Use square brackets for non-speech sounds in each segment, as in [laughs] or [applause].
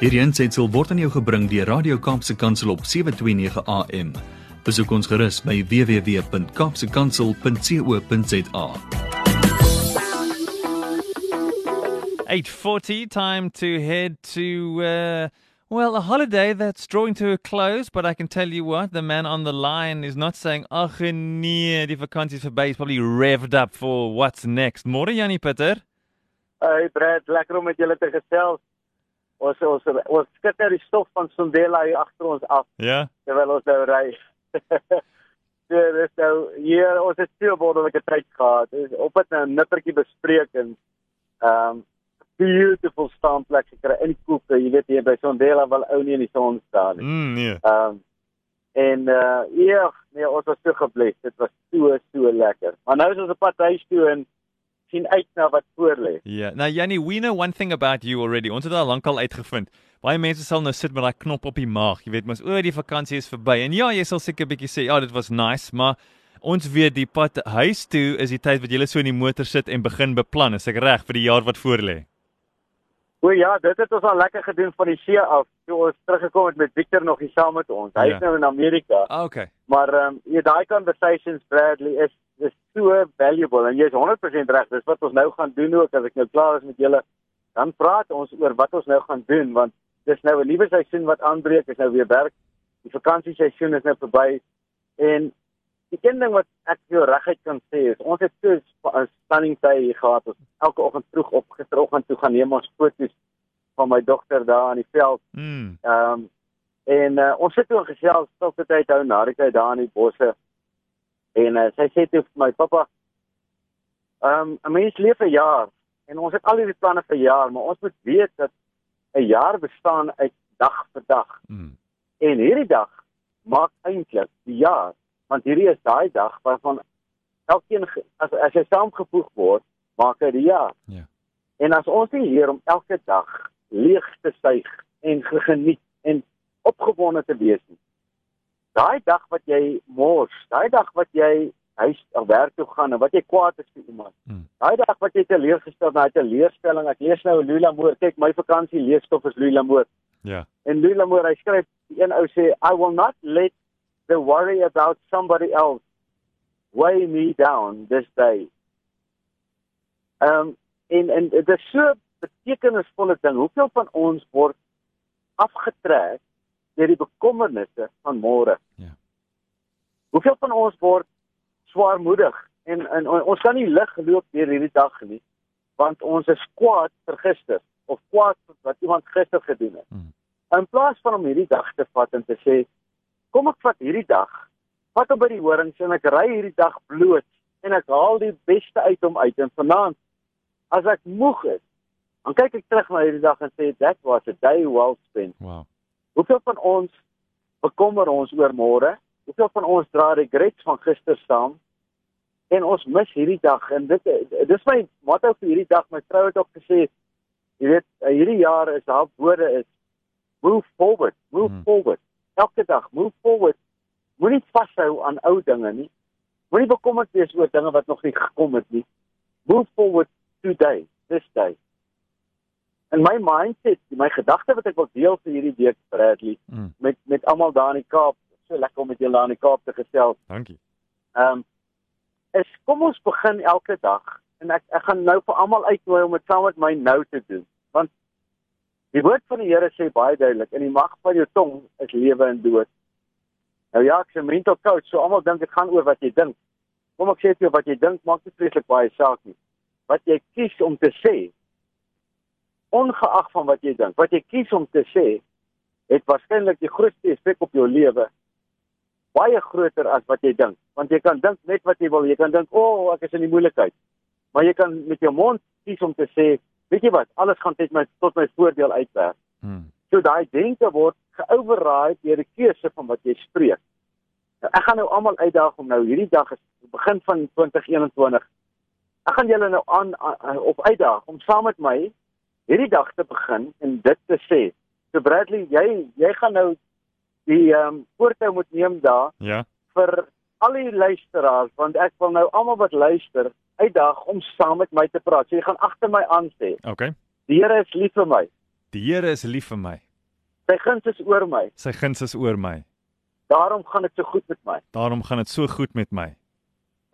Hierdie aanseit sal word aan jou gebring deur Radio Kaapse Kansel op 7:29 AM. Besoek ons gerus by www.kapsekansel.co.za. 8:40 time to head to uh well a holiday that's drawing to a close but I can tell you what the man on the line is not saying ag nee die vakansie is verby he's probably revved up for what's next Môre Janie Pieter Hey Brad lekker om met julle te gesels ons ons ons skitter die stof van Sondela hier agter ons af Ja terwyl ons nou ry Ja, dis nou hier ons het veel wonderlike tyd gehad. Ons op het nou 'n nippertjie bespreek en ehm um, beautiful staanplek gekry in die koeke, jy weet hier by Sondela wil ou nie in die son staan nie. mm, nee Ehm um, en uh ja, nee, ons was so gebless. Dit was so so lekker. Maar nou is ons op pad huis toe en sien uit na wat voor lê. Ja, nou Jannie, we know one thing about you already. Ons het al lankal uitgevind. Baie mense sal nou sit met daai knop op die maag. Jy weet mos, o, die vakansie is verby. En ja, jy sal seker 'n bietjie sê, ja, dit was nice, maar ons weet die pad huis toe is die tyd wat jy so in die motor sit en begin beplan. Is ek reg vir die jaar wat voorlê? O ja, dit het ons al lekker gedoen van die see af. Toe ons teruggekom het met Victor nog hier saam met ons. Hy Ja. is nou in Amerika. Ah, okay. Maar ehm um, ja, daai conversations Bradley is is so valuable en jy is 100% reg. Dis wat ons nou gaan doen ook as ek nou klaar is met julle. Dan praat ons oor wat ons nou gaan doen want dis nou 'n nuwe seisoen wat aanbreek. Is nou weer werk. Die vakansieseisoen is nou verby en die een ding wat ek jou reguit kan sê is ons het so 'n spanning tyd hier gehad. Ons elke oggend vroeg op gisteroggend toe gaan neem ons foto's van my dogter daar aan die veld Mm. Ehm um, en uh, ons sit toe in gesels stilte tyd hou na die tyd daar in die bosse. En uh, sy sê toe vir my pappa, ehm um, 'n mens leef 'n jaar en ons het al hierdie planne vir jaar, maar ons moet weet dat 'n jaar bestaan uit dag vir dag. Mm. En hierdie dag maak eintlik die jaar, want hierdie is daai dag waarvan elkeen as as hy saamgevoeg word, maak hy die jaar. Ja. En as ons nie leer om elke dag leeg te suig en ge- geniet en opgewonde te wees nie. Daai dag wat jy mors, daai dag wat jy huis of werk toe gaan en wat jy kwaad is vir iemand. Hmm. Daai dag wat jy teleurgestel na 'n teleurstelling. Ek lees nou Lula Moore, kyk my vakansie leesstof is Lula Moore. Ja. En Lula Moore, hy skryf een ou sê I will not let the worry about somebody else weigh me down this day. Ehm um, en en dit is so betekenisvolle ding. Hoeveel van ons word afgetrek deur die bekommernisse van môre? Ja. Hoeveel van ons word swaarmoedig en, en, en ons kan nie lig loop deur hierdie dag nie want ons is kwaad vir gister of kwaad vir wat iemand gister gedoen het. Hmm. In plaas van om hierdie dag te vat en te sê kom ek vat hierdie dag vat hom by die horings en ek ry hierdie dag bloot en ek haal die beste uit hom uit en vanaand as ek moeg is dan kyk ek terug na hierdie dag en sê that was a day well spent Wow. Hoeveel van ons bekommer ons oor môre? Hoeveel van ons dra regrets van gister saam? En ons mis hierdie dag en dit dis my motto vir hierdie dag. My vrou het ook gesê, jy weet, hierdie jaar is haar woorde is move forward, move hmm. forward. Elke dag move forward. Moenie vashou aan ou dinge nie. Moenie bekommerd wees oor dinge wat nog nie gekom het nie. Move forward today, this day. En my mindset, my gedagte wat ek wil deel vir hierdie week Bradley Mm. met met almal daar in die Kaap. So lekker om met julle daar in die Kaap te gesels. Dankie. Ehm um, is kom ons begin elke dag en ek ek gaan nou vir almal uitnooi om dit saam met my nou te doen. Want die woord van die Here sê baie duidelik in die mag van jou tong is lewe en dood. Nou ja, ek's 'n mental coach, so almal dink dit gaan oor wat jy dink. Kom ek sê vir jou wat jy dink maak nie vreeslik baie saak nie. Wat jy kies om te sê ongeag van wat jy dink, wat jy kies om te sê het waarskynlik die grootste effek op jou lewe baie groter as wat jy dink. Want jy kan dink net wat jy wil jy kan dink o oh, ek is in die moeilikheid. Maar jy kan met jou mond kies om te sê weet jy wat alles gaan net my tot my voordeel uitwerk. Mm. so daai denke word geoverride deur die keuse van wat jy spreek. Nou, ek gaan nou almal uitdaag om nou hierdie dag is begin van 2021 ek gaan julle nou aan, aan op uitdaag om saam met my hierdie dag te begin en dit te sê so Bradley jy jy gaan nou die ehm um, voortou moet neem daar Ja. vir al die luisteraars want ek wil nou almal wat luister uitdaag om saam met my te praat. So jy gaan agter my aan sê, Okay. die Here is lief vir my. Die Here is lief vir my. Sy guns is oor my. Sy guns is oor my. Daarom gaan dit so goed met my. Daarom gaan dit so goed met my.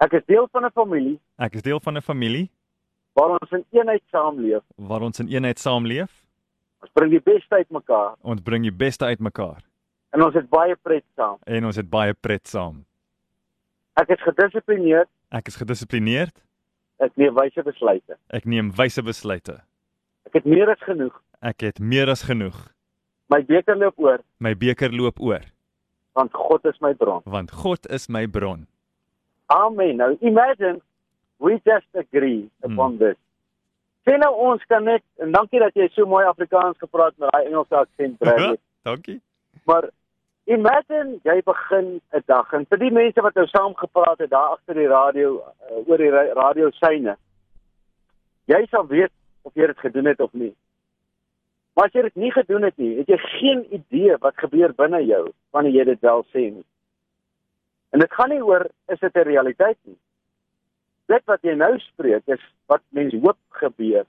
Ek is deel van 'n familie Ek is deel van 'n familie waar ons in eenheid saamleef. waar ons in eenheid saamleef. Ons bring die beste uit mekaar Ons bring die beste uit mekaar en ons het baie pret saam. en ons het baie pret saam. Ek is gedissiplineerd, Ek is gedissiplineerd. ek neem wyse besluite. Ek neem wyse besluite. Ek het meer as genoeg. Ek het meer as genoeg. My beker loop oor My beker loop oor want God is my bron. want God is my bron. Amen. Nou imagine we just agree upon hmm. this. Sien nou ons kan net en dankie dat jy so mooi Afrikaans gepraat met daai Engelse aksent [laughs] Bradley. Dankie. maar imagine jy begin 'n dag en vir die mense wat nou saam gepraat het daar agter die radio uh, oor die ra radio syne. Jy sal weet of jy dit gedoen het of nie. Maar as jy dit nie gedoen het nie, het jy geen idee wat gebeur binne jou wanneer jy dit wel sê nie. En dit gaan nie oor is dit 'n realiteit nie. Dit wat jy nou spreek is wat mens hoop gebeur.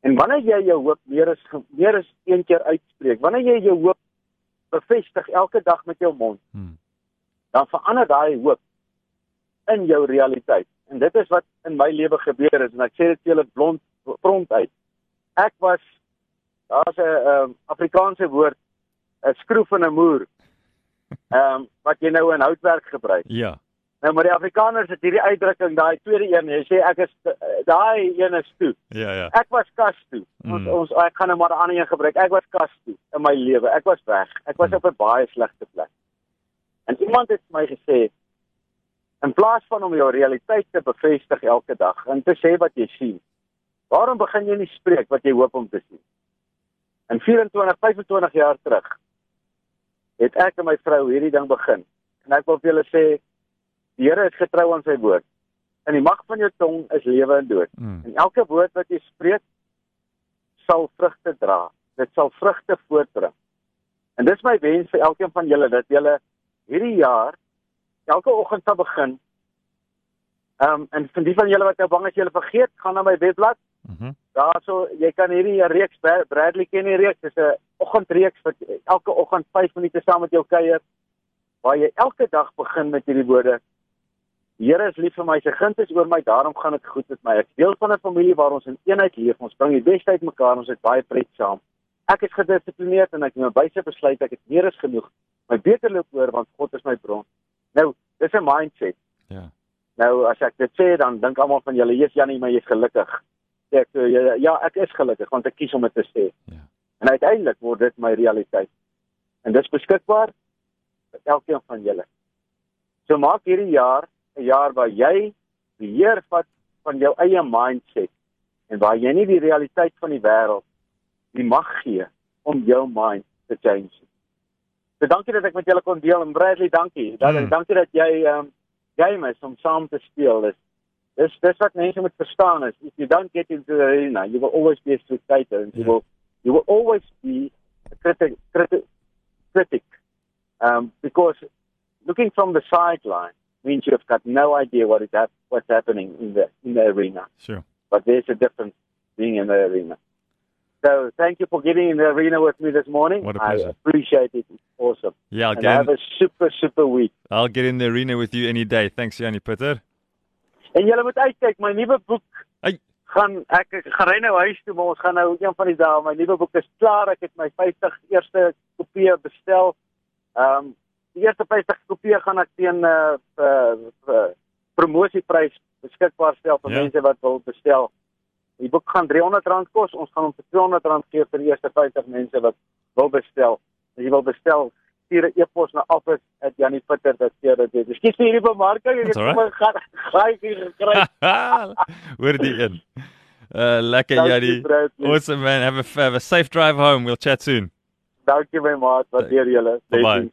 En wanneer jy jou hoop meer as meer as een keer uitspreek, wanneer jy jou hoop bevestig elke dag met jou mond, Hmm. dan verander daai hoop in jou realiteit. En dit is wat in my lewe gebeur het en ek sê dit vir julle blond front uit. Ek was daar's 'n um, Afrikaanse woord, 'n skroef en 'n moer. [laughs] Ehm um, wat jy nou in houtwerk gebruik. Ja. Nou maar die Afrikaners het hierdie uitdrukking, daai tweede een, jy sê ek is daai een is toe. Ja, ja. Ek was kas toe. Ons Mm. ons ek gaan nou maar 'n ander een gebruik. Ek was kas toe in my lewe. Ek was weg. Ek was Mm. op 'n baie slegte plek. En iemand het my gesê in plaas van om jou realiteit te bevestig elke dag en te sê wat jy sien, waarom begin jy nie spreek wat jy hoop om te sien? In 24, 25 jaar terug het ek en my vrou hierdie ding begin. En ek wil vir julle sê die Here is getrou aan sy woord. In die mag van jou tong is lewe en dood. Hmm. En elke woord wat jy spreek sal vrugte dra. Dit sal vrugte voortbring. En dis my wens vir elkeen van julle dat julle hierdie jaar elke oggend sal begin. Ehm um, en vir die van julle wat nou bang is julle vergeet, gaan na my webblad. Mhm. Daarso jy kan hierdie reeks Bra- Bradley ken die reeks, dis 'n oggendreeks wat elke oggend 5 minute saam met jou kuier waar jy elke dag begin met hierdie woorde. Here is lief vir my, sy guns is oor my, daarom gaan dit goed met my. Ek deel van 'n familie waar ons in eenheid leef. Ons bring die beste uit mekaar, ons het baie pret saam. Ek is gedissiplineerd en ek neem wyse besluite. Ek het meer as genoeg. My beter loop oor want God is my bron. Nou, dis 'n mindset. Ja. Nou as ek dit sê dan dink almal van julle, "Jesus Janie, maar jy's gelukkig." Sê Ek so, ja, ja, ek is gelukkig want ek kies om dit te sê. Ja. En uiteindelik word dit my realiteit. En dis beskikbaar vir elkeen van julle. So maak hierdie jaar 'n jaar waar jy beheer vat van jou eie mindset en waar jy nie die realiteit van die wêreld die mag gee om jou mind te change. So dankie dat ek met julle kon deel en Bradley, dankie. Dat, Mm. Dankie dat jy ehm um, game is om saam te speel. Dis dis dis wat mense moet verstaan is if you don't get into the arena, you will always be a spectator and you Ja. will you will always be a critic critic critic. Um because looking from the sideline means you've got no idea what is hap- what's happening in the in the arena. Sure. But there's a difference being in the arena. So thank you for getting in the arena with me this morning. What a I pleasure. appreciate it. It's awesome. Yeah, I'll and get have in, a super super week. I'll get in the arena with you any day. Thanks, Janie Pieter. En julle moet uitkyk, my nuwe boek Ai. gaan ek ek gaan ry nou huis toe, maar ons gaan nou een van die dae my nuwe boek is klaar. Ek het my 50 eerste kopieë bestel. Ehm um, die eerste 50 kopieë gaan ek teen 'n uh, uh, uh, promosieprys beskikbaar stel vir Ja. mense wat wil bestel. Die boek gaan R300 kos. Ons gaan hom vir R200 gee vir die eerste 50 mense wat wil bestel. As jy wil bestel, stuur 'n e-pos na office@janniepitter.co.za. Ekskuus vir hierdie bemarking, ek het sommer gaan gaai gekry. [laughs] Hoor die een. Uh lekker Janie. Bradley. Awesome man. Have a have a safe drive home. We'll chat soon. Dankie my maat, waardeer julle. Bye-bye. Blessings.